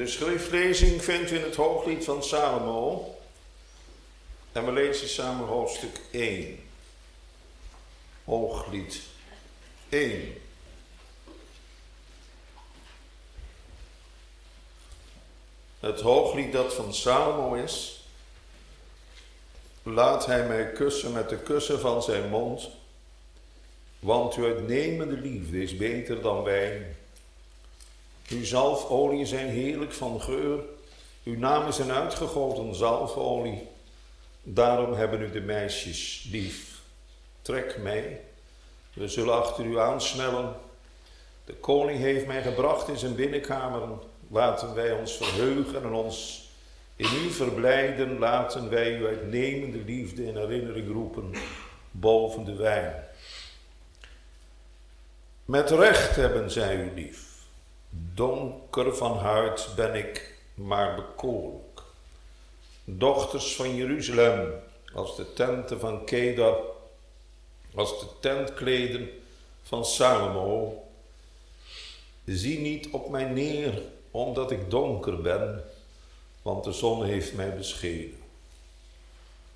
De schriftlezing vindt u in het hooglied van Salomo. En we lezen samen hoofdstuk 1. Hooglied 1. Het hooglied dat van Salomo is. Laat hij mij kussen met de kussen van zijn mond. Want uw uitnemende liefde is beter dan wijn. Uw zalfolie zijn heerlijk van geur. Uw naam is een uitgegoten zalfolie. Daarom hebben u de meisjes lief. Trek mij. We zullen achter u aansnellen. De koning heeft mij gebracht in zijn binnenkamer. Laten wij ons verheugen en ons in u verblijden. Laten wij uw uitnemende liefde in herinnering roepen boven de wijn. Met recht hebben zij u lief. Donker van huid ben ik, maar bekoorlijk. Dochters van Jeruzalem, als de tenten van Kedar, als de tentkleden van Salomo. Zie niet op mij neer, omdat ik donker ben, want de zon heeft mij beschenen.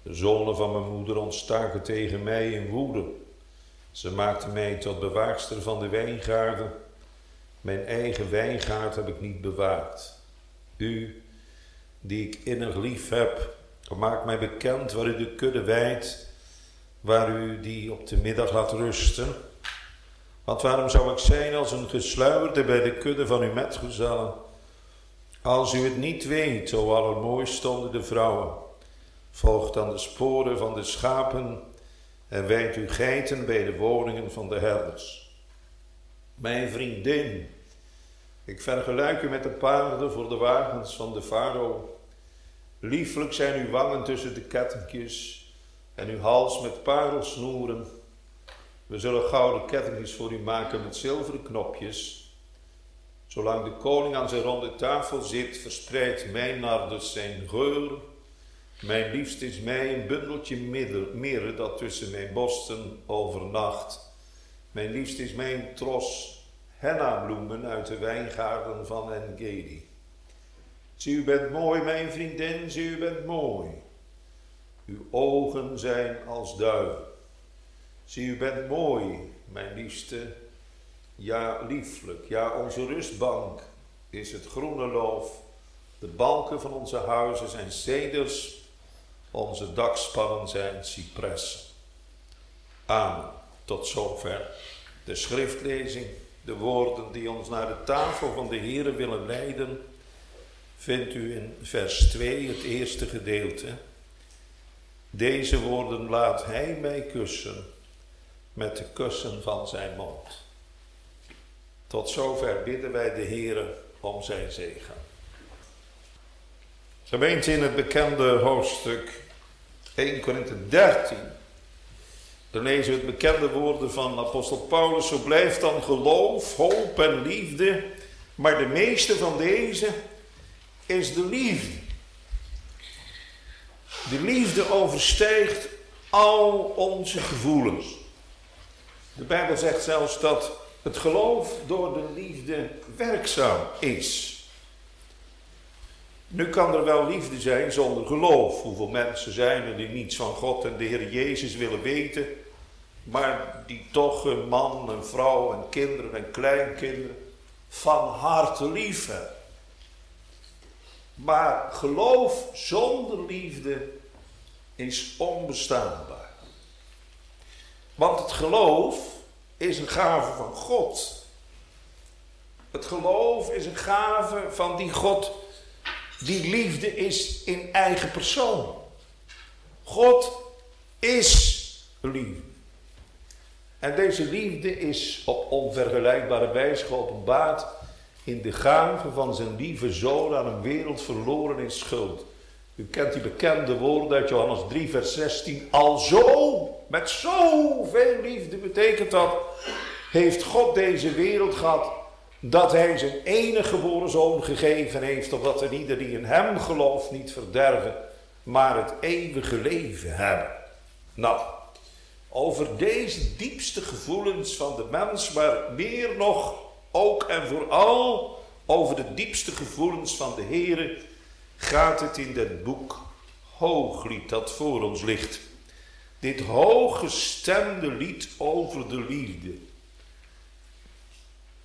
De zonen van mijn moeder ontstaken tegen mij in woede. Ze maakten mij tot bewaakster van de wijngaarden. Mijn eigen wijngaard heb ik niet bewaard. U, die ik innig lief heb, maak mij bekend waar u de kudde wijdt, waar u die op de middag laat rusten. Want waarom zou ik zijn als een gesluierde bij de kudde van uw metgezellen? Als u het niet weet, o allermooiste onder de vrouwen, volgt dan de sporen van de schapen en wijdt uw geiten bij de woningen van de herders. Mijn vriendin, ik vergelijk u met de paarden voor de wagens van de farao. Lieflijk zijn uw wangen tussen de kettingjes en uw hals met parelsnoeren. We zullen gouden kettingjes voor u maken met zilveren knopjes. Zolang de koning aan zijn ronde tafel zit, verspreidt mijn nardus zijn geur. Mijn liefst is mij een bundeltje mirre dat tussen mijn borsten overnacht. Mijn liefst is mijn tros hennabloemen uit de wijngaarden van Engedi. Zie, u bent mooi, mijn vriendin, zie, u bent mooi. Uw ogen zijn als duiven. Zie, u bent mooi, mijn liefste. Ja, lieflijk. Ja, onze rustbank is het groene loof. De balken van onze huizen zijn ceders. Onze dakspannen zijn cipressen. Amen. Tot zover de schriftlezing de woorden die ons naar de tafel van de Here willen leiden, vindt u in vers 2, het eerste gedeelte. Deze woorden laat hij mij kussen met de kussen van zijn mond. Tot zover bidden wij de Here om zijn zegen. Gemeente in het bekende hoofdstuk 1 Korinthe 13 dan lezen we het bekende woorden van apostel Paulus. Zo blijft dan geloof, hoop en liefde. Maar de meeste van deze is de liefde. De liefde overstijgt al onze gevoelens. De Bijbel zegt zelfs dat het geloof door de liefde werkzaam is. Nu kan er wel liefde zijn zonder geloof. Hoeveel mensen zijn er die niets van God en de Heer Jezus willen weten, maar die toch een man, een vrouw en kinderen en kleinkinderen van harte lief hebben. Maar geloof zonder liefde is onbestaanbaar. Want het geloof is een gave van God. Het geloof is een gave van die God die liefde is in eigen persoon. God is liefde. En deze liefde is op onvergelijkbare wijze geopenbaard in de gave van zijn lieve zoon aan een wereld verloren in schuld. U kent die bekende woorden uit Johannes 3, vers 16. Al zo, met zoveel liefde betekent dat, heeft God deze wereld gehad dat hij zijn enige geboren zoon gegeven heeft, opdat er ieder die in hem gelooft niet verderven, maar het eeuwige leven hebben. Nou, over deze diepste gevoelens van de mens, maar meer nog ook en vooral over de diepste gevoelens van de Heere gaat het in dat boek Hooglied dat voor ons ligt. Dit hooggestemde lied over de liefde.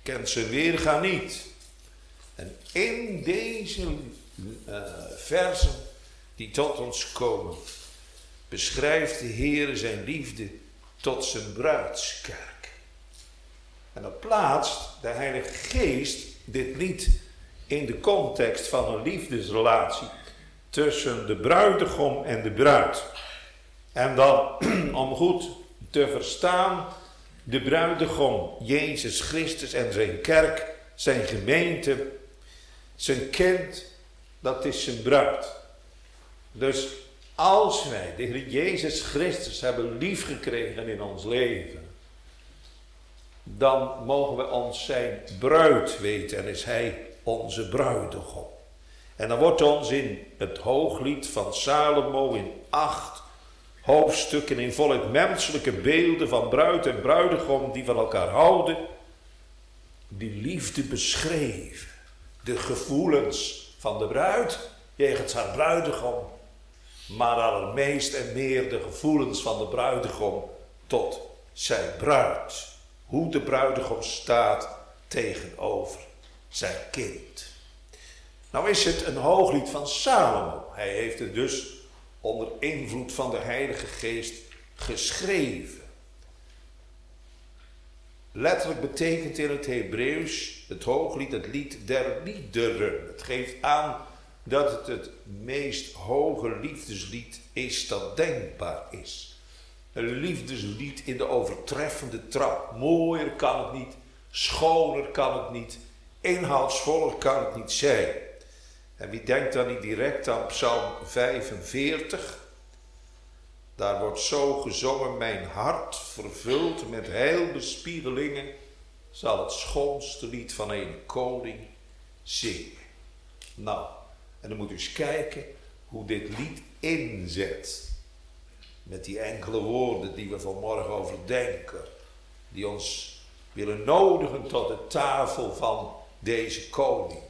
Kent ze weerga niet. En in deze uh, versen die tot ons komen, beschrijft de Heer zijn liefde tot zijn bruidskerk. En dan plaatst de Heilige Geest dit lied in de context van een liefdesrelatie tussen de bruidegom en de bruid. En dan, om goed te verstaan, de bruidegom, Jezus Christus en zijn kerk, zijn gemeente, zijn kind, dat is zijn bruid. Dus als wij de Heer Jezus Christus hebben liefgekregen in ons leven, dan mogen we ons zijn bruid weten en is hij onze bruidegom. En dan wordt ons in het hooglied van Salomo in acht hoofdstukken in volk menselijke beelden van bruid en bruidegom die van elkaar houden, die liefde beschreven. De gevoelens van de bruid jegens haar bruidegom, maar allermeest en meer de gevoelens van de bruidegom tot zijn bruid. Hoe de bruidegom staat tegenover zijn kind. Nou is het een hooglied van Salomo. Hij heeft het dus onder invloed van de Heilige Geest geschreven. Letterlijk betekent in het Hebreeuws het hooglied het lied der liederen. Het geeft aan dat het het meest hoge liefdeslied is dat denkbaar is. Een liefdeslied in de overtreffende trap. Mooier kan het niet, schoner kan het niet, inhoudsvoller kan het niet zijn. En wie denkt dan niet direct aan Psalm 45? Daar wordt zo gezongen: Mijn hart vervuld met heilbespiegelingen zal het schoonste lied van een koning zingen. Nou, en dan moet u eens kijken hoe dit lied inzet. Met die enkele woorden die we vanmorgen overdenken. Die ons willen nodigen tot de tafel van deze koning.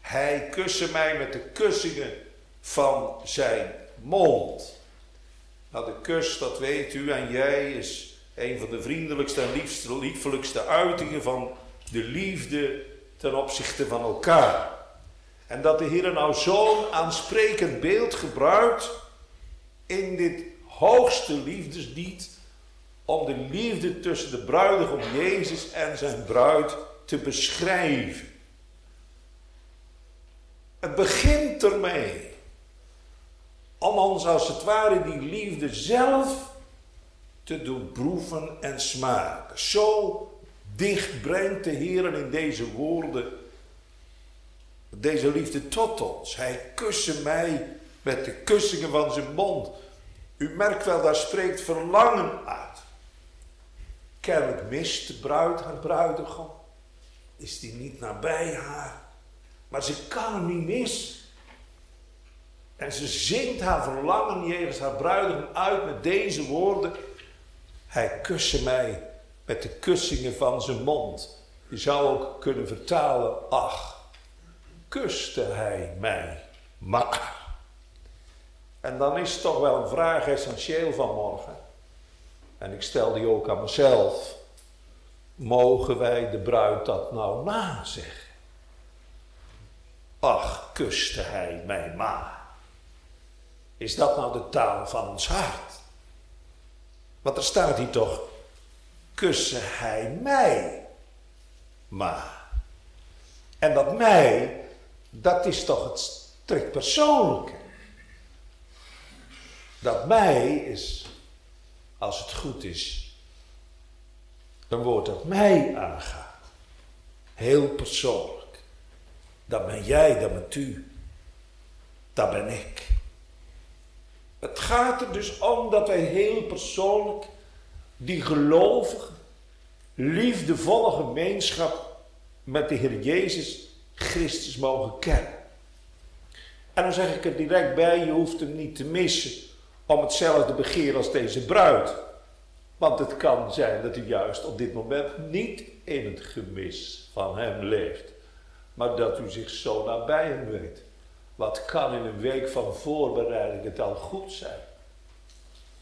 Hij kuste mij met de kussingen van zijn mond. Nou, de kus, dat weet u en jij, is een van de vriendelijkste en liefste, liefelijkste uitingen van de liefde ten opzichte van elkaar. En dat de Heer nou zo'n aansprekend beeld gebruikt in dit hoogste liefdeslied om de liefde tussen de bruidegom Jezus en zijn bruid te beschrijven. Het begint ermee om ons als het ware die liefde zelf te doen proeven en smaken. Zo dicht brengt de Heer in deze woorden deze liefde tot ons. Hij kuste mij met de kussingen van zijn mond. U merkt wel, daar spreekt verlangen uit. Kennelijk mist de bruid haar bruidegom. Is die niet nabij haar. Maar ze kan hem niet mis. En ze zingt haar verlangen jegens haar bruidegom uit met deze woorden. Hij kuste mij met de kussingen van zijn mond. Je zou ook kunnen vertalen, ach, kuste hij mij maar. En dan is toch wel een vraag essentieel van morgen. En ik stel die ook aan mezelf. Mogen wij de bruid dat nou nazeggen? Ach, kuste hij mij maar. Is dat nou de taal van ons hart? Want er staat hier toch, kusse hij mij maar. En dat mij, dat is toch het strikt persoonlijke. Dat mij is, als het goed is, een woord dat mij aangaat. Heel persoonlijk. Dat ben jij, dat bent u. Dat ben ik. Het gaat er dus om dat wij heel persoonlijk die gelovige, liefdevolle gemeenschap met de Heer Jezus Christus mogen kennen. En dan zeg ik er direct bij, je hoeft hem niet te missen om hetzelfde begeer als deze bruid. Want het kan zijn dat u juist op dit moment niet in het gemis van hem leeft. maar dat u zich zo nabij hem weet. Wat kan in een week van voorbereiding het al goed zijn?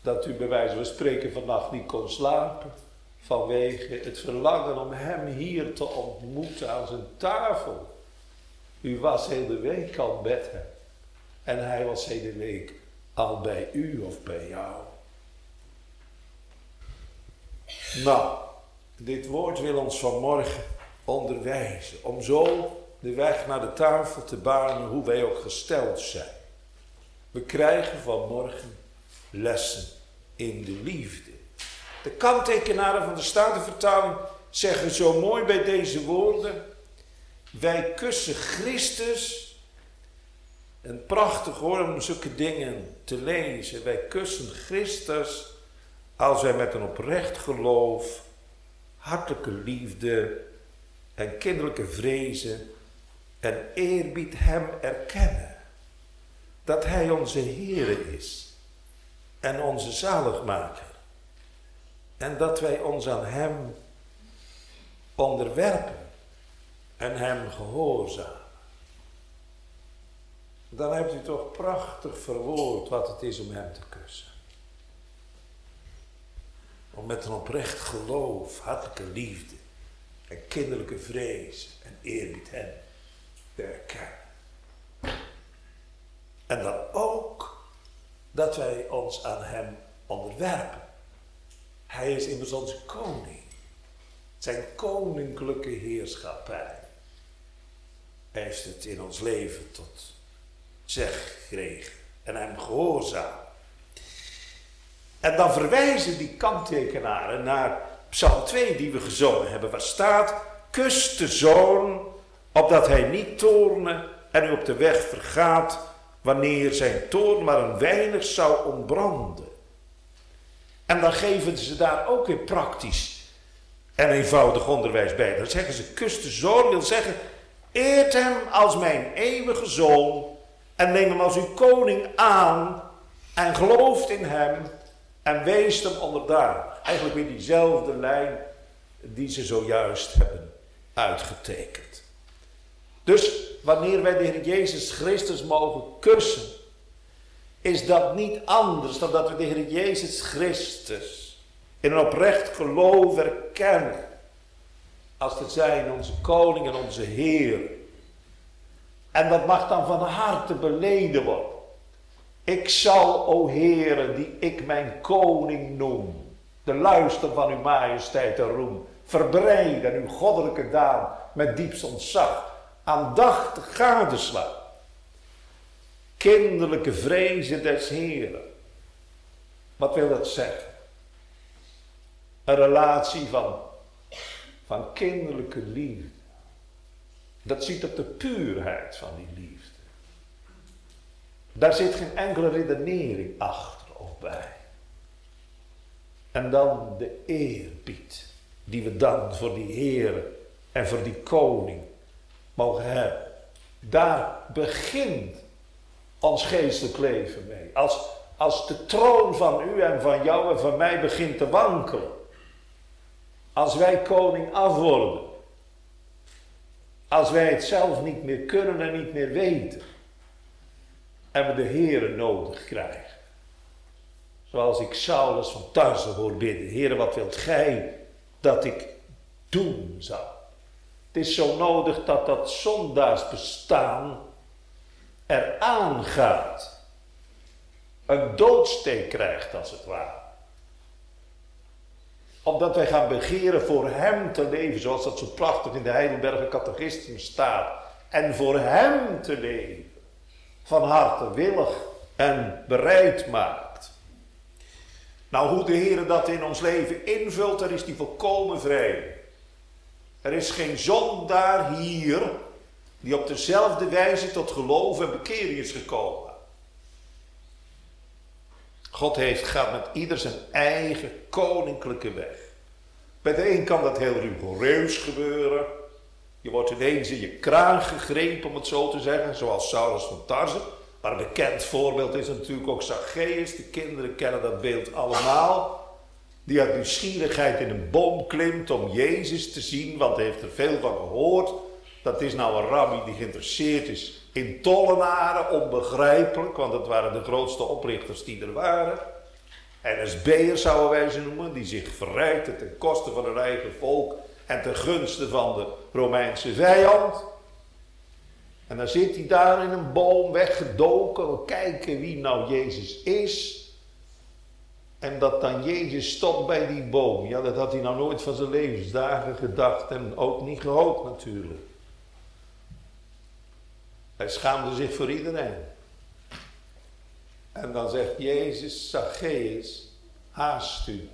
Dat u bij wijze van spreken vannacht niet kon slapen vanwege het verlangen om hem hier te ontmoeten aan zijn tafel. U was heel de week al met hem en hij was hele week al bij u of bij jou. Nou, dit woord wil ons vanmorgen onderwijzen om zo de weg naar de tafel te banen hoe wij ook gesteld zijn. We krijgen vanmorgen lessen in de liefde. De kanttekenaren van de Statenvertaling zeggen zo mooi bij deze woorden: Wij kussen Christus. En prachtig hoor om zulke dingen te lezen. Wij kussen Christus als wij met een oprecht geloof, hartelijke liefde en kinderlijke vrezen en eerbied Hem erkennen. Dat Hij onze Heer is en onze zaligmaker. En dat wij ons aan Hem onderwerpen en Hem gehoorzamen. Dan hebt u toch prachtig verwoord wat het is om Hem te kussen. Om met een oprecht geloof, hartelijke liefde en kinderlijke vrees en eerbied Hem te erkennen. En dan ook dat wij ons aan Hem onderwerpen. Hij is immers onze koning. Zijn koninklijke heerschappij heeft het in ons leven tot zeg gekregen en hem gehoorzaam. En dan verwijzen die kanttekenaren naar Psalm 2 die we gezongen hebben, waar staat: Kus de zoon, opdat hij niet toorne en u op de weg vergaat, wanneer zijn toorn maar een weinig zou ontbranden. En dan geven ze daar ook weer praktisch en eenvoudig onderwijs bij. Dan zeggen ze, kus de zoon wil zeggen, eert hem als mijn eeuwige zoon en neem hem als uw koning aan en gelooft in hem en wees hem onderdanig. Eigenlijk weer diezelfde lijn die ze zojuist hebben uitgetekend. Dus wanneer wij de Heer Jezus Christus mogen kussen, is dat niet anders dan dat we de Heer Jezus Christus in een oprecht geloof erkennen. Als te zijn onze koning en onze Heer. En dat mag dan van harte beleden worden. Ik zal, o Heere, die ik mijn koning noem, de luister van uw majesteit en roem, verbreiden uw goddelijke daad met diepst ontzag, aandachtig gadeslaan kinderlijke vrezen des Heren. Wat wil dat zeggen? Een relatie van, van kinderlijke liefde. Dat ziet op de puurheid van die liefde. Daar zit geen enkele redenering achter of bij. En dan de eerbied die we dan voor die Heer en voor die koning mogen hebben. Daar begint ons geestelijk leven mee. Als, als de troon van u en van jou en van mij begint te wankelen. Als wij koning af worden. Als wij het zelf niet meer kunnen en niet meer weten. En we de Here nodig krijgen. Zoals ik Saulus van Tarsen hoor bidden. Heere, wat wilt gij dat ik doen zou? Het is zo nodig dat dat zondaarsbestaan eraan gaat. Een doodsteek krijgt als het ware. Omdat wij gaan begeren voor Hem te leven, zoals dat zo prachtig in de Heidelberger Catechismus staat. En voor Hem te leven. Van harte willig en bereid maakt. Nou, hoe de Heer dat in ons leven invult, daar is die volkomen vrij. Er is geen zondaar hier die op dezelfde wijze tot geloof en bekering is gekomen. God heeft, gaat met ieder zijn eigen koninklijke weg. Bij de een kan dat heel rigoureus gebeuren. Je wordt ineens in je kraan gegrepen, om het zo te zeggen, zoals Saulus van Tarzen. Maar een bekend voorbeeld is natuurlijk ook Zacchaeus. De kinderen kennen dat beeld allemaal. Die uit nieuwsgierigheid in een boom klimt om Jezus te zien, want hij heeft er veel van gehoord. Dat is nou een rabbi die geïnteresseerd is in tollenaren, onbegrijpelijk, want het waren de grootste oprichters die er waren. NSB'ers zouden wij ze noemen, die zich verrijkten ten koste van hun eigen volk en ten gunste van de Romeinse vijand. En dan zit hij daar in een boom weggedoken, we kijken wie nou Jezus is. En dat dan Jezus stopt bij die boom, ja dat had hij nou nooit van zijn levensdagen gedacht en ook niet gehoopt natuurlijk. Hij schaamde zich voor iedereen. En dan zegt Jezus, Zacchaeus, haast u.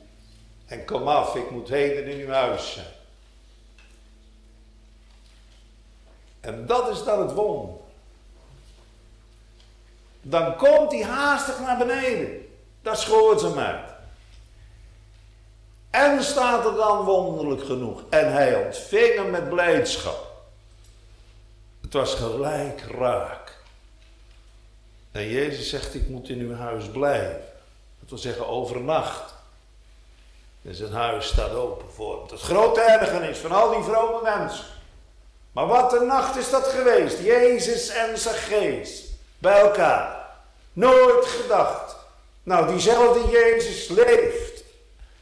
En kom af, ik moet heden in uw huis zijn. En dat is dan het wonder. Dan komt hij haastig naar beneden. Dat schoort ze mij. En staat er dan wonderlijk genoeg. En hij ontving hem met blijdschap. Het was gelijk raak. En Jezus zegt, ik moet in uw huis blijven. Dat wil zeggen overnacht. En zijn huis staat open voor hem. Het grote ergernis van al die vrome mensen. Maar wat een nacht is dat geweest. Jezus en zijn geest bij elkaar. Nooit gedacht. Nou, diezelfde Jezus leeft.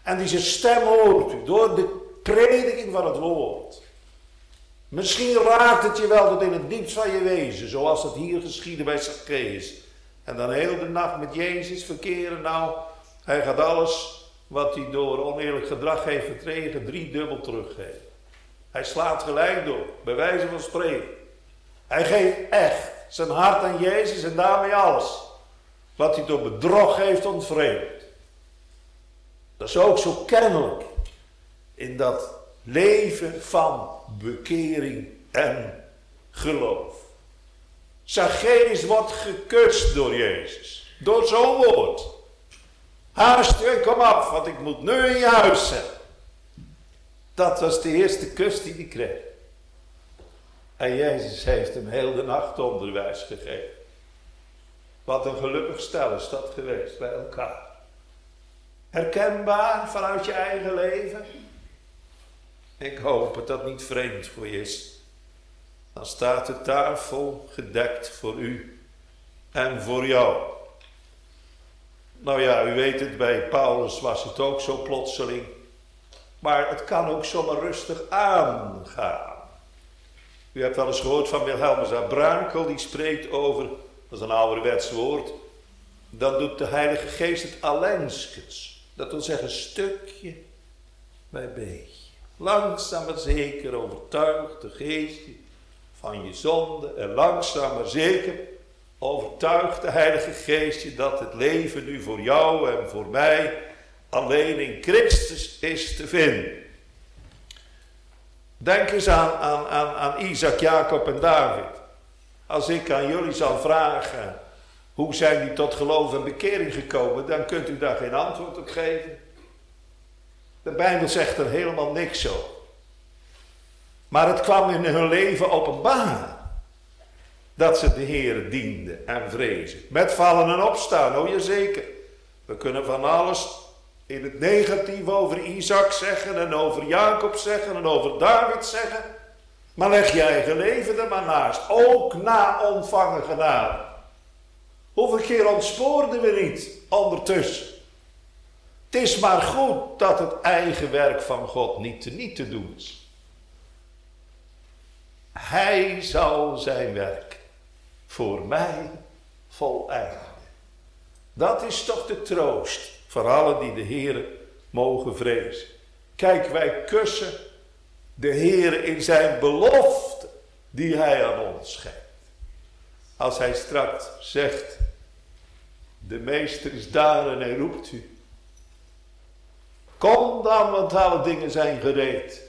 En die zijn stem hoort door de prediking van het woord. Misschien raakt het je wel tot in het diepst van je wezen, zoals het hier geschiedde bij Zacchaeus. En dan heel de nacht met Jezus verkeren. Nou, hij gaat alles wat hij door oneerlijk gedrag heeft verkregen, drie dubbel teruggeven. Hij slaat gelijk door, bij wijze van spreken. Hij geeft echt zijn hart aan Jezus en daarmee alles. Wat hij door bedrog heeft ontvreemd. Dat is ook zo kennelijk in dat leven van bekering en geloof. Zacchaeus wordt gekust door Jezus. Door zo'n woord. Haast kom af, want ik moet nu in je huis zijn. Dat was de eerste kus die hij kreeg. En Jezus heeft hem heel de nacht onderwijs gegeven. Wat een gelukkig stel is dat geweest bij elkaar. Herkenbaar vanuit je eigen leven? Ik hoop dat dat niet vreemd voor je is. Dan staat de tafel gedekt voor u en voor jou. Nou ja, u weet het, bij Paulus was het ook zo plotseling. Maar het kan ook zomaar rustig aangaan. U hebt wel eens gehoord van Wilhelmus Abrankel, die spreekt over, dat is een ouderwets woord, dan doet de Heilige Geest het allengskens. Dat wil zeggen stukje bij beetje. Langzaam maar zeker overtuigt de geest van je zonde. En langzaam maar zeker overtuigt de Heilige Geest je dat het leven nu voor jou en voor mij alleen in Christus is te vinden. Denk eens aan, aan, aan, aan Isaac, Jacob en David. Als ik aan jullie zal vragen, hoe zijn die tot geloof en bekering gekomen, dan kunt u daar geen antwoord op geven. De Bijbel zegt er helemaal niks over. Maar het kwam in hun leven openbaar dat ze de Heer dienden en vrezen. Met vallen en opstaan, oh zeker. We kunnen van alles in het negatief over Isaac zeggen en over Jacob zeggen en over David zeggen. Maar leg je eigen leven er maar naast. Ook na ontvangen genade. Hoeveel keer ontspoorden we niet ondertussen? Het is maar goed dat het eigen werk van God niet te niet te doen is. Hij zal zijn werk voor mij voleinden. Dat is toch de troost voor allen die de Heer mogen vrezen. Kijk, wij kussen de Heer in zijn belofte die hij aan ons schenkt. Als hij straks zegt, de meester is daar en hij roept u. Kom dan, want alle dingen zijn gereed.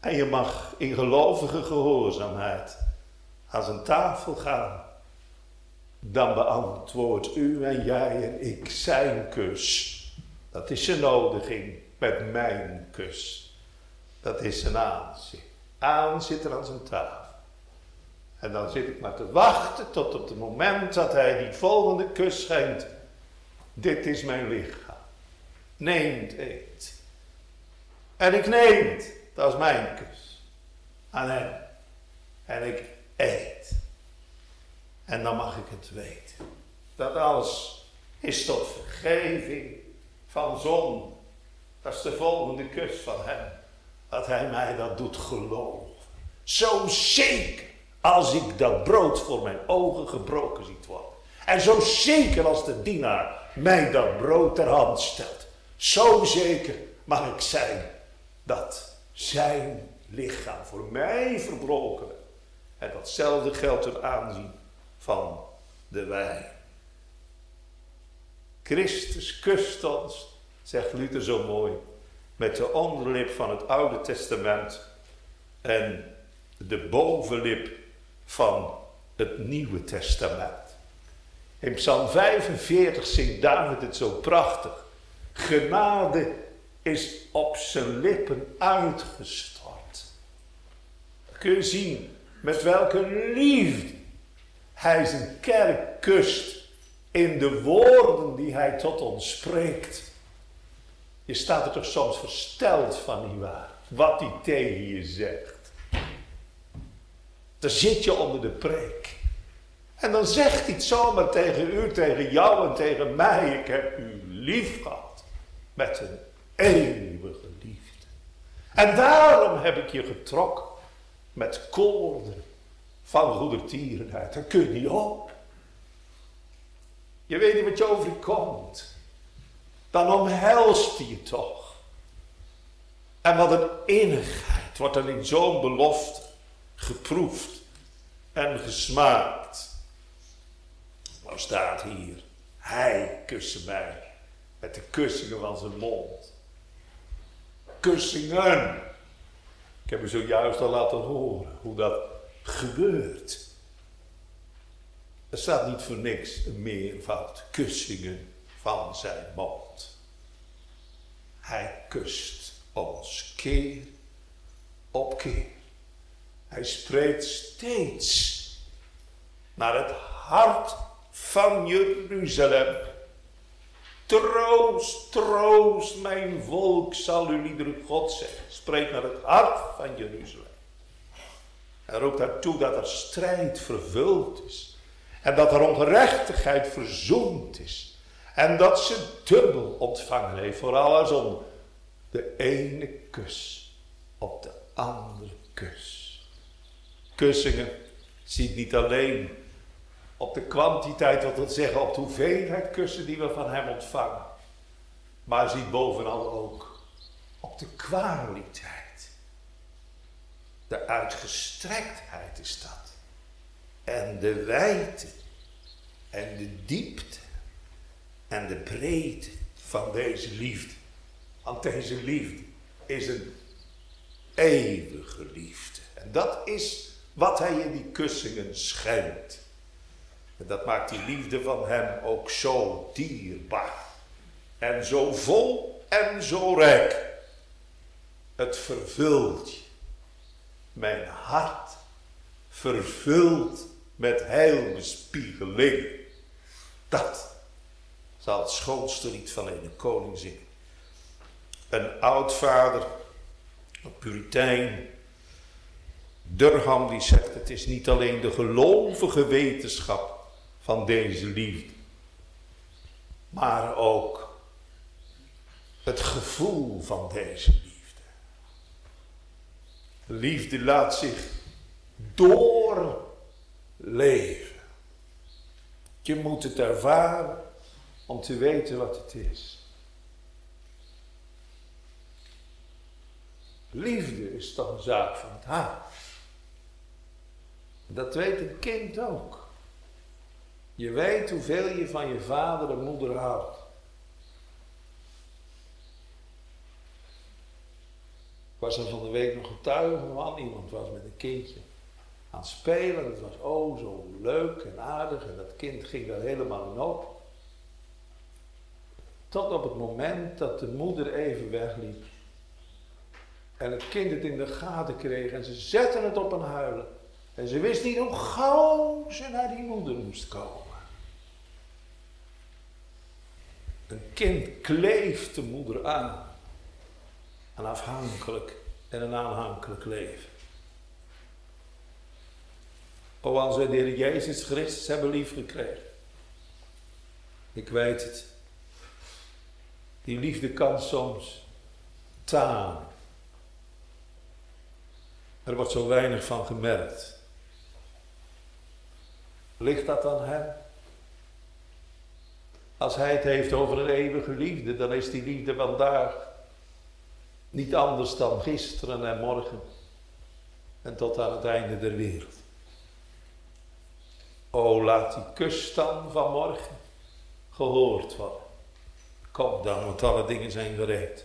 En je mag in gelovige gehoorzaamheid aan zijn tafel gaan. Dan beantwoordt u en jij en ik zijn kus. Dat is zijn nodiging met mijn kus. Dat is zijn aanzien. Aanzitten aan zijn tafel. En dan zit ik maar te wachten tot op het moment dat hij die volgende kus schenkt. Dit is mijn lichaam. Neemt, eet. En ik neem het. Dat is mijn kus. Aan hem. en ik eet. En dan mag ik het weten. Dat alles is tot vergeving van zon. Dat is de volgende kus van hem. Dat hij mij dat doet geloven. Zo zeker als ik dat brood voor mijn ogen gebroken ziet worden. En zo zeker als de dienaar mij dat brood ter hand stelt. Zo zeker mag ik zijn dat zijn lichaam voor mij verbroken En datzelfde geldt ten aanzien van de wijn. Christus kust ons, zegt Luther zo mooi, met de onderlip van het Oude Testament en de bovenlip van het Nieuwe Testament. In Psalm 45 zingt David het zo prachtig. Genade is op zijn lippen uitgestort. Kun je zien met welke liefde hij zijn kerk kust in de woorden die hij tot ons spreekt. Je staat er toch soms versteld van, nietwaar? Wat hij tegen je zegt. Dan zit je onder de preek. En dan zegt hij het zomaar tegen u, tegen jou en tegen mij. Ik heb u lief gehad. Met een eeuwige liefde. En daarom heb ik je getrokken met koorden van goedertierenheid. Dan kun je niet op. Je weet niet wat je overkomt. Dan omhelst je toch. En wat een innigheid wordt dan in zo'n belofte geproefd en gesmaakt. Nou staat hier, hij kuste mij met de kussingen van zijn mond. Kussingen. Ik heb u zojuist al laten horen hoe dat gebeurt. Er staat niet voor niks een meervoud kussingen van zijn mond. Hij kust ons keer op keer. Hij spreekt steeds naar het hart van Jeruzalem. Troost, troost, mijn volk, zal u liederen God zeggen. Spreek naar het hart van Jeruzalem. Hij roept daartoe dat er strijd vervuld is. En dat er ongerechtigheid verzoend is. En dat ze dubbel ontvangen heeft voor alle zon. De ene kus op de andere kus. Kussingen ziet niet alleen op de kwantiteit, wil zeggen op de hoeveelheid kussen die we van hem ontvangen. Maar ziet bovenal ook op de kwaliteit. De uitgestrektheid is dat. En de wijdte. En de diepte. En de breedte van deze liefde. Want deze liefde is een eeuwige liefde. En dat is wat hij in die kussingen schenkt. En dat maakt die liefde van hem ook zo dierbaar. En zo vol en zo rijk. Het vervult je. Mijn hart vervult met heilbespiegeling. Dat zal het schoonste lied van een koning zingen. Een oudvader, een puritein, Durham die zegt, het is niet alleen de gelovige wetenschap van deze liefde, maar ook het gevoel van deze liefde. Liefde laat zich doorleven. Je moet het ervaren om te weten wat het is. Liefde is toch een zaak van het hart. Dat weet een kind ook. Je weet hoeveel je van je vader en moeder houdt. Ik was er van de week nog getuige van. Iemand was met een kindje aan het spelen. Het was oh zo leuk en aardig. En dat kind ging daar helemaal in op. Tot op het moment dat de moeder even wegliep. En het kind het in de gaten kreeg. En ze zetten het op een huilen. En ze wist niet hoe gauw ze naar die moeder moest komen. Een kind kleeft de moeder aan. Een afhankelijk en een aanhankelijk leven. O, als wij de Heer Jezus Christus hebben liefgekregen. Ik weet het. Die liefde kan soms taan. Er wordt zo weinig van gemerkt. Ligt dat aan hem? Als hij het heeft over een eeuwige liefde, dan is die liefde vandaag niet anders dan gisteren en morgen en tot aan het einde der wereld. O, laat die kus dan vanmorgen gehoord worden. Kom dan, want alle dingen zijn gereed.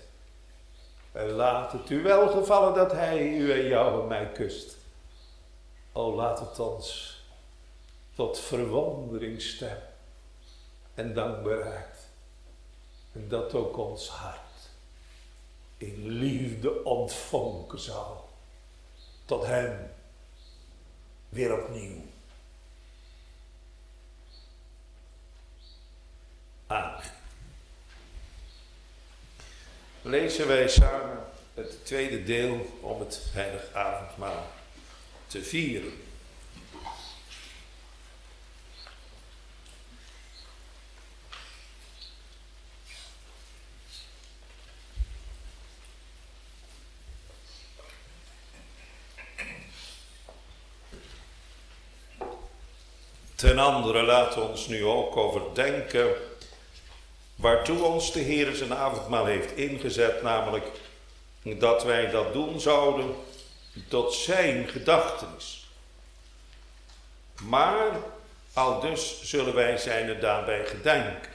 En laat het u wel gevallen dat hij u en jou en mij kust. O, laat het ons tot verwondering stemmen en dankbaarheid. En dat ook ons hart in liefde ontvonken zal tot hem weer opnieuw. Amen. Lezen wij samen het tweede deel om het heilig avondmaal te vieren. Ten andere laat ons nu ook overdenken waartoe ons de Heer zijn avondmaal heeft ingezet, namelijk dat wij dat doen zouden tot zijn gedachtenis. Maar al dus zullen wij zijn daarbij gedenken.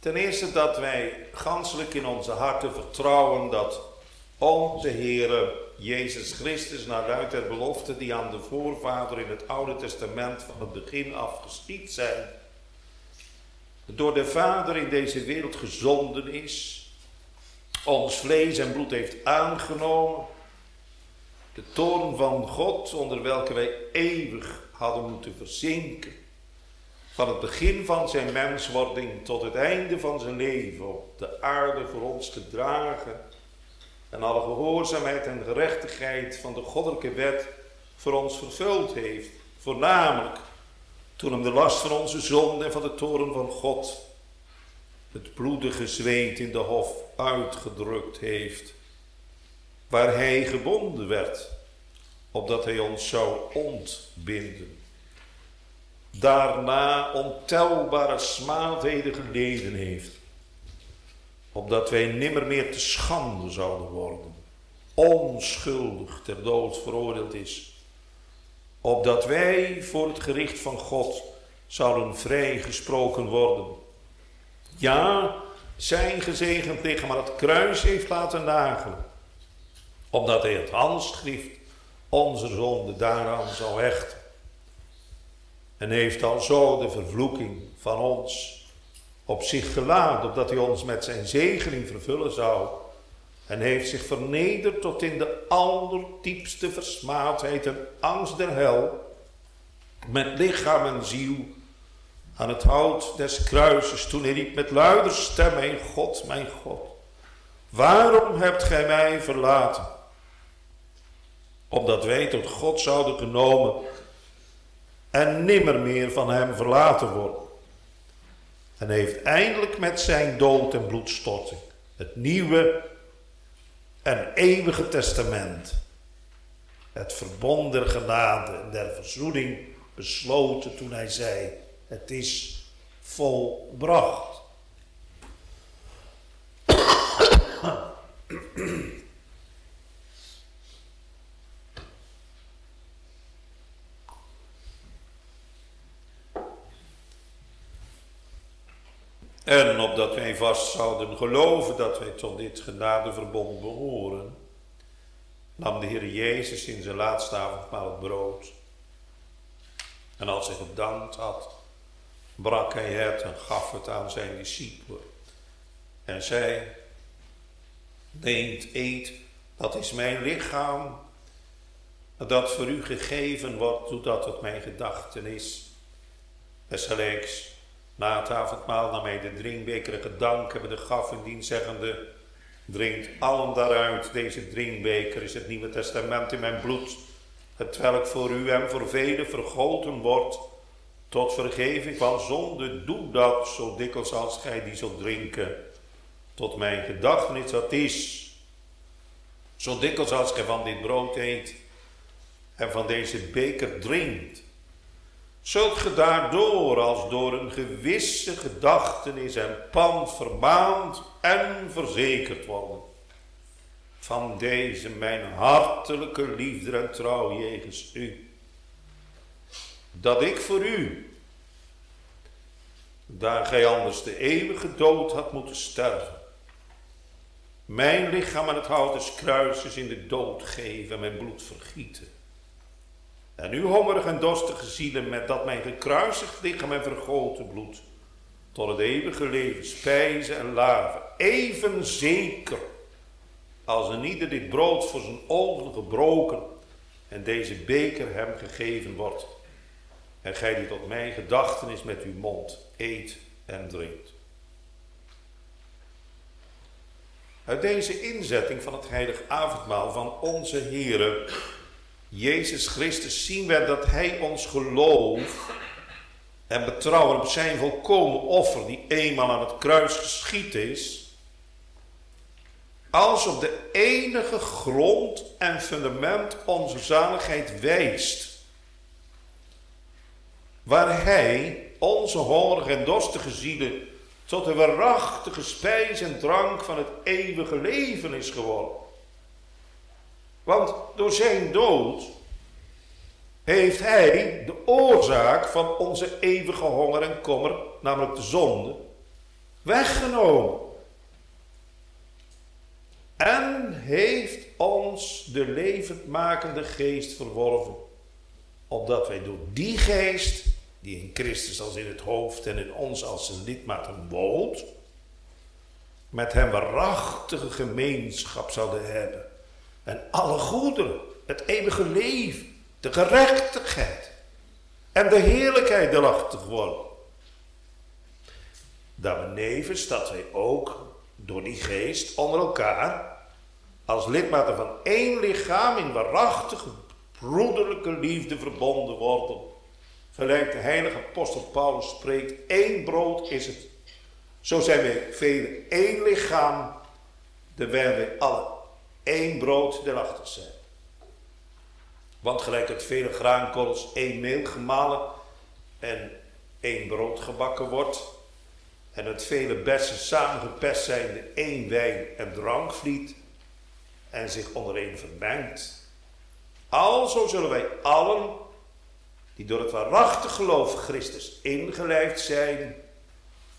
Ten eerste dat wij ganselijk in onze harten vertrouwen dat onze Heere Jezus Christus naar uit der belofte die aan de voorvader in het Oude Testament van het begin af geschied zijn, door de Vader in deze wereld gezonden is, ons vlees en bloed heeft aangenomen, de toorn van God onder welke wij eeuwig hadden moeten verzinken, van het begin van zijn menswording tot het einde van zijn leven op de aarde voor ons gedragen en alle gehoorzaamheid en gerechtigheid van de goddelijke wet voor ons vervuld heeft. Voornamelijk toen hem de last van onze zonde en van de toren van God het bloedige zweet in de hof uitgedrukt heeft, waar hij gebonden werd, opdat hij ons zou ontbinden. Daarna ontelbare smaadheden geleden heeft, opdat wij nimmer meer te schande zouden worden, onschuldig ter dood veroordeeld is, opdat wij voor het gericht van God zouden vrijgesproken worden. Ja, zijn gezegend lichaam aan het kruis heeft laten nagelen, opdat hij het handschrift onze zonde daaraan zou hechten. En heeft al zo de vervloeking van ons op zich geladen, opdat hij ons met zijn zegening vervullen zou. En heeft zich vernederd tot in de allerdiepste versmaadheid en angst der hel, met lichaam en ziel, aan het hout des kruises, toen hij riep met luider stem, mijn God, mijn God, waarom hebt gij mij verlaten? Opdat wij tot God zouden genomen en nimmer meer van hem verlaten worden en heeft eindelijk met zijn dood en bloedstorting het nieuwe en eeuwige testament, het verbond der genade en der verzoening besloten toen hij zei, het is volbracht. En opdat wij vast zouden geloven dat wij tot dit genadeverbond behoren, nam de Heer Jezus in zijn laatste avondmaal het brood. En als hij gedankt had, brak hij het en gaf het aan zijn discipelen. En zei, neemt, eet, dat is mijn lichaam, dat voor u gegeven wordt, doet dat het mijn gedachten is. Desgelijks na het avondmaal nam hij de drinkbeker gedank hebben de gaf indien zeggende, drinkt allen daaruit, deze drinkbeker is het Nieuwe Testament in mijn bloed. het welk voor u en voor velen vergoten wordt tot vergeving van zonde, doe dat zo dikwijls als gij die zult drinken, tot mijn gedachtenis dat is. Zo dikwijls als gij van dit brood eet en van deze beker drinkt, zult ge daardoor als door een gewisse gedachtenis en pand vermaand en verzekerd worden van deze mijn hartelijke liefde en trouw jegens u. Dat ik voor u, daar gij anders de eeuwige dood had moeten sterven, mijn lichaam aan het hout des kruises in de dood geven en mijn bloed vergieten. En uw hongerige en dorstige zielen met dat mijn gekruisigd lichaam en vergoten bloed tot het eeuwige leven spijzen en laven, even zeker als een ieder dit brood voor zijn ogen gebroken en deze beker hem gegeven wordt. En gij die tot mijn gedachtenis met uw mond eet en drinkt. Uit deze inzetting van het heilige avondmaal van onze Heere Jezus Christus zien wij dat Hij ons geloof en betrouwen op zijn volkomen offer die eenmaal aan het kruis geschied is, als op de enige grond en fundament onze zaligheid wijst. Waar Hij onze hongerige en dorstige zielen tot de waarachtige spijs en drank van het eeuwige leven is geworden. Want door zijn dood heeft hij de oorzaak van onze eeuwige honger en kommer, namelijk de zonde, weggenomen. En heeft ons de levendmakende geest verworven, opdat wij door die geest, die in Christus als in het hoofd en in ons als een lidmaten woont, met hem waarachtige gemeenschap zouden hebben. En alle goederen, het eeuwige leven, de gerechtigheid en de heerlijkheid delachtig worden. Dat benevens dat wij ook door die geest onder elkaar als lidmaten van één lichaam in waarachtige broederlijke liefde verbonden worden. Gelijk de heilige apostel Paulus spreekt, één brood is het. Zo zijn wij velen één lichaam, terwijl wij alle één brood delachtig zijn. Want gelijk het vele graankorrels één meel gemalen en één brood gebakken wordt, en het vele bessen samengepest zijnde één wijn en drank vliet, en zich ondereen vermengt. Alzo zullen wij allen, die door het waarachtig geloof Christus ingelijfd zijn,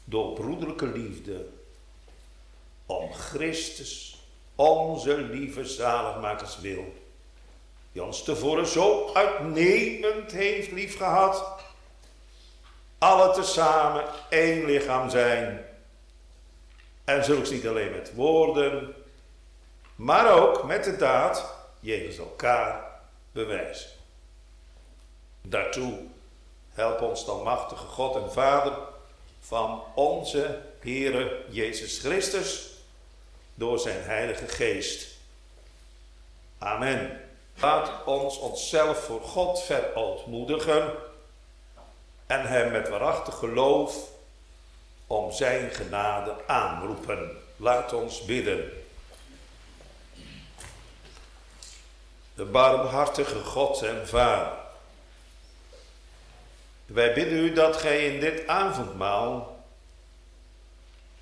door broederlijke liefde, om Christus, onze lieve zaligmakers wil, die ons tevoren zo uitnemend heeft liefgehad, alle tezamen één lichaam zijn. En zulks niet alleen met woorden, maar ook met de daad jegens elkaar bewijzen. Daartoe help ons dan machtige God en Vader van onze Heere Jezus Christus door zijn Heilige Geest. Amen. Laat ons onszelf voor God verootmoedigen en hem met waarachtig geloof om zijn genade aanroepen. Laat ons bidden. de barmhartige God en Vader. Wij bidden u dat gij in dit avondmaal,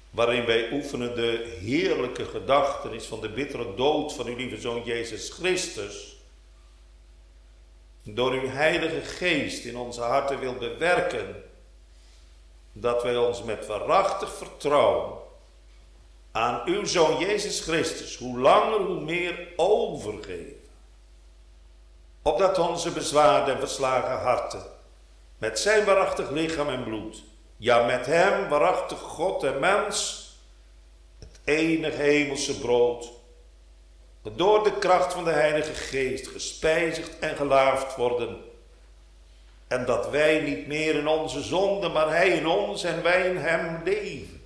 waarin wij oefenen de heerlijke gedachtenis van de bittere dood van uw lieve Zoon Jezus Christus, door uw heilige geest in onze harten wil bewerken, dat wij ons met waarachtig vertrouwen aan uw Zoon Jezus Christus, hoe langer hoe meer overgeven. Opdat onze bezwaarde en verslagen harten met zijn waarachtig lichaam en bloed, ja met hem waarachtig God en mens, het enige hemelse brood, door de kracht van de Heilige Geest gespijzigd en gelaafd worden, en dat wij niet meer in onze zonde, maar hij in ons en wij in hem leven.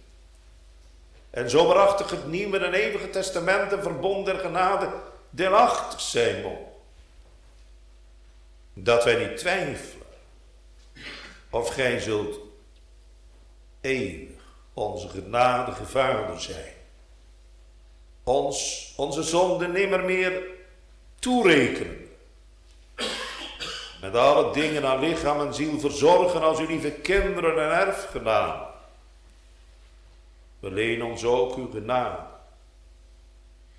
En zo waarachtig het nieuwe en eeuwige testament en verbond der genade deelachtig zijn dat wij niet twijfelen of gij zult eeuwig onze genadige Vader zijn. Ons onze zonde nimmer meer toerekenen. Met alle dingen aan lichaam en ziel verzorgen als uw lieve kinderen en erfgenamen. Verleen ons ook uw genade.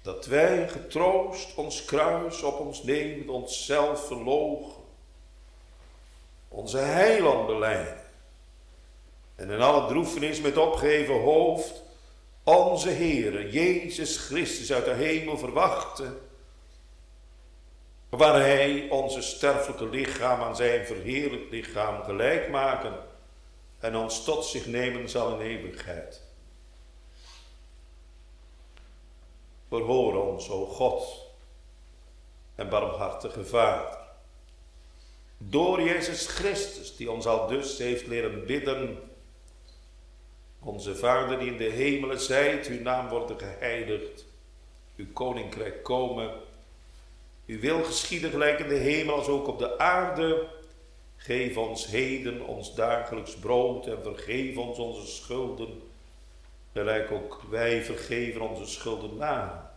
Dat wij getroost ons kruis op ons nemen, onszelf verlogen. Onze heiland beleiden. En in alle droefenis met opgeheven hoofd onze Heere Jezus Christus uit de hemel verwachten. Waar Hij onze sterfelijke lichaam aan zijn verheerlijk lichaam gelijk maken en ons tot zich nemen zal in eeuwigheid. Verhoor ons, o God en barmhartige Vader. Door Jezus Christus, die ons al dus heeft leren bidden. Onze Vader die in de hemelen zijt, uw naam wordt geheiligd. Uw koninkrijk komen. Uw wil geschieden gelijk in de hemel als ook op de aarde. Geef ons heden ons dagelijks brood en vergeef ons onze schulden gelijk ook wij vergeven onze schulden na.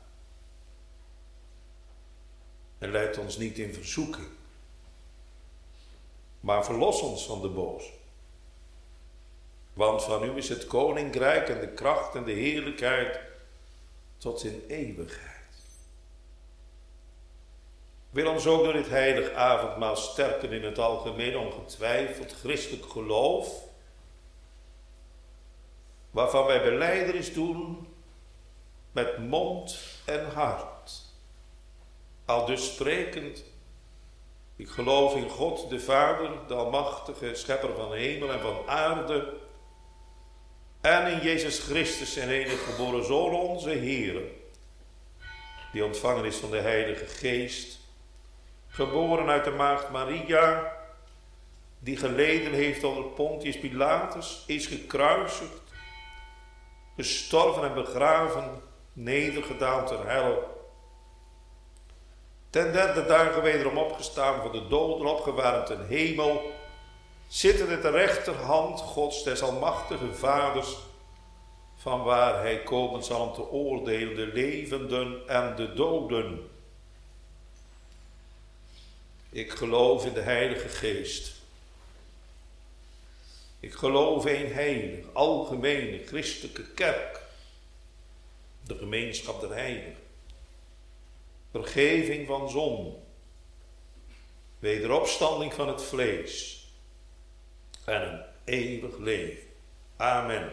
En leid ons niet in verzoeking, maar verlos ons van de boos. Want van u is het koninkrijk en de kracht en de heerlijkheid tot in eeuwigheid. Wil ons ook door dit heilig avondmaal sterken in het algemeen ongetwijfeld christelijk geloof waarvan wij beleidenis doen met mond en hart. Al dus sprekend, ik geloof in God de Vader, de Almachtige, Schepper van hemel en van aarde, en in Jezus Christus, zijn enige geboren Zoon, onze Heer, die ontvangen is van de Heilige Geest, geboren uit de Maagd Maria, die geleden heeft onder Pontius Pilatus, is gekruisigd, gestorven en begraven, nedergedaald ter hel. Ten derde dagen wederom opgestaan van de doden, opgewaren ten hemel, zitten at de rechterhand Gods des almachtige vaders, van waar hij komen zal om te oordelen de levenden en de doden. Ik geloof in de Heilige Geest ik geloof in heilig, algemene, christelijke kerk. De gemeenschap der heiligen. Vergeving van zon. Wederopstanding van het vlees. En een eeuwig leven. Amen.